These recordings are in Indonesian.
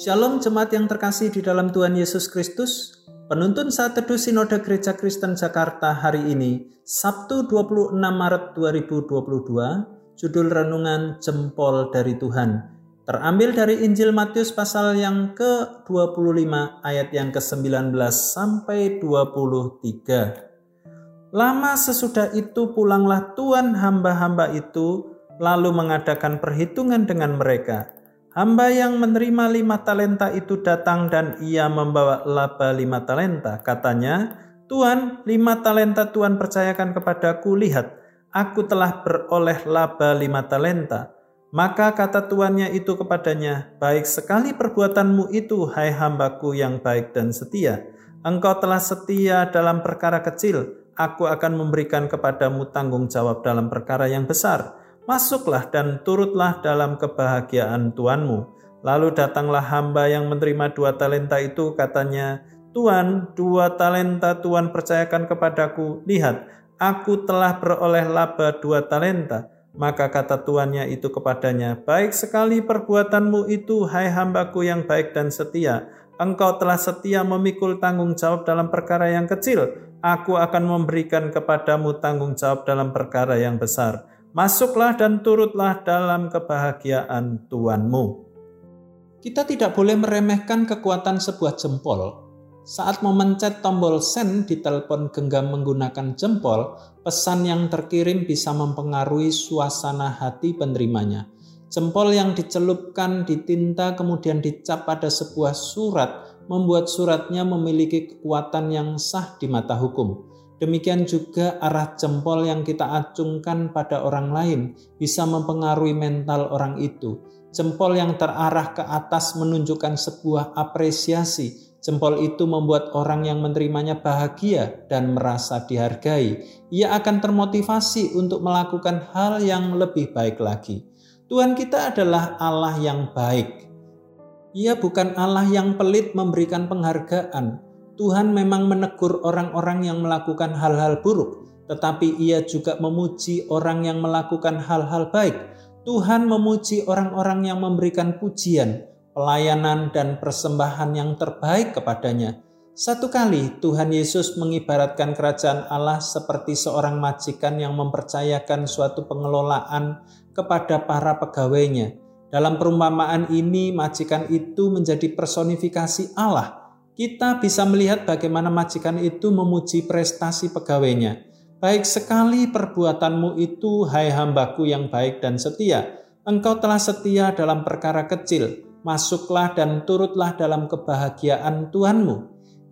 Shalom jemaat yang terkasih di dalam Tuhan Yesus Kristus. Penuntun saat teduh Sinode Gereja Kristen Jakarta hari ini, Sabtu 26 Maret 2022, judul renungan Jempol dari Tuhan. Terambil dari Injil Matius pasal yang ke-25 ayat yang ke-19 sampai 23. Lama sesudah itu pulanglah Tuhan hamba-hamba itu lalu mengadakan perhitungan dengan mereka Hamba yang menerima lima talenta itu datang dan ia membawa laba lima talenta. Katanya, Tuhan, lima talenta Tuhan percayakan kepadaku, lihat, aku telah beroleh laba lima talenta. Maka kata tuannya itu kepadanya, baik sekali perbuatanmu itu, hai hambaku yang baik dan setia. Engkau telah setia dalam perkara kecil, aku akan memberikan kepadamu tanggung jawab dalam perkara yang besar masuklah dan turutlah dalam kebahagiaan Tuanmu. Lalu datanglah hamba yang menerima dua talenta itu, katanya, Tuhan, dua talenta Tuhan percayakan kepadaku. Lihat, aku telah beroleh laba dua talenta. Maka kata tuannya itu kepadanya, Baik sekali perbuatanmu itu, hai hambaku yang baik dan setia. Engkau telah setia memikul tanggung jawab dalam perkara yang kecil. Aku akan memberikan kepadamu tanggung jawab dalam perkara yang besar masuklah dan turutlah dalam kebahagiaan Tuhanmu. Kita tidak boleh meremehkan kekuatan sebuah jempol. Saat memencet tombol send di telepon genggam menggunakan jempol, pesan yang terkirim bisa mempengaruhi suasana hati penerimanya. Jempol yang dicelupkan di tinta kemudian dicap pada sebuah surat membuat suratnya memiliki kekuatan yang sah di mata hukum. Demikian juga arah jempol yang kita acungkan pada orang lain bisa mempengaruhi mental orang itu. Jempol yang terarah ke atas menunjukkan sebuah apresiasi. Jempol itu membuat orang yang menerimanya bahagia dan merasa dihargai. Ia akan termotivasi untuk melakukan hal yang lebih baik lagi. Tuhan kita adalah Allah yang baik. Ia bukan Allah yang pelit memberikan penghargaan, Tuhan memang menegur orang-orang yang melakukan hal-hal buruk, tetapi Ia juga memuji orang yang melakukan hal-hal baik. Tuhan memuji orang-orang yang memberikan pujian, pelayanan, dan persembahan yang terbaik kepadanya. Satu kali Tuhan Yesus mengibaratkan kerajaan Allah seperti seorang majikan yang mempercayakan suatu pengelolaan kepada para pegawainya. Dalam perumpamaan ini, majikan itu menjadi personifikasi Allah kita bisa melihat bagaimana majikan itu memuji prestasi pegawainya. Baik sekali perbuatanmu itu, hai hambaku yang baik dan setia. Engkau telah setia dalam perkara kecil. Masuklah dan turutlah dalam kebahagiaan Tuhanmu.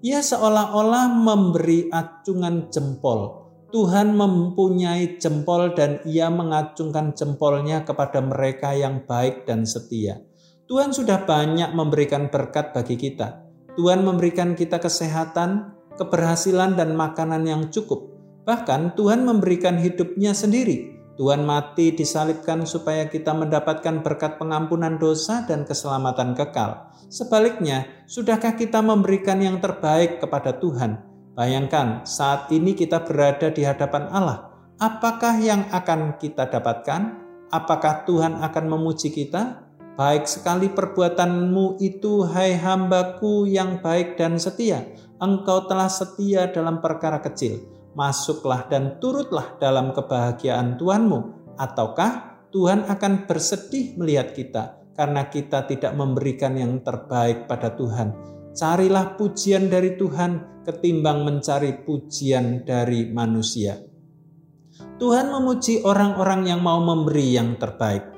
Ia seolah-olah memberi acungan jempol. Tuhan mempunyai jempol dan ia mengacungkan jempolnya kepada mereka yang baik dan setia. Tuhan sudah banyak memberikan berkat bagi kita. Tuhan memberikan kita kesehatan, keberhasilan, dan makanan yang cukup. Bahkan Tuhan memberikan hidupnya sendiri. Tuhan mati disalibkan supaya kita mendapatkan berkat pengampunan dosa dan keselamatan kekal. Sebaliknya, sudahkah kita memberikan yang terbaik kepada Tuhan? Bayangkan, saat ini kita berada di hadapan Allah. Apakah yang akan kita dapatkan? Apakah Tuhan akan memuji kita? Baik sekali perbuatanmu itu, hai hambaku yang baik dan setia. Engkau telah setia dalam perkara kecil. Masuklah dan turutlah dalam kebahagiaan Tuhanmu. Ataukah Tuhan akan bersedih melihat kita karena kita tidak memberikan yang terbaik pada Tuhan? Carilah pujian dari Tuhan ketimbang mencari pujian dari manusia. Tuhan memuji orang-orang yang mau memberi yang terbaik.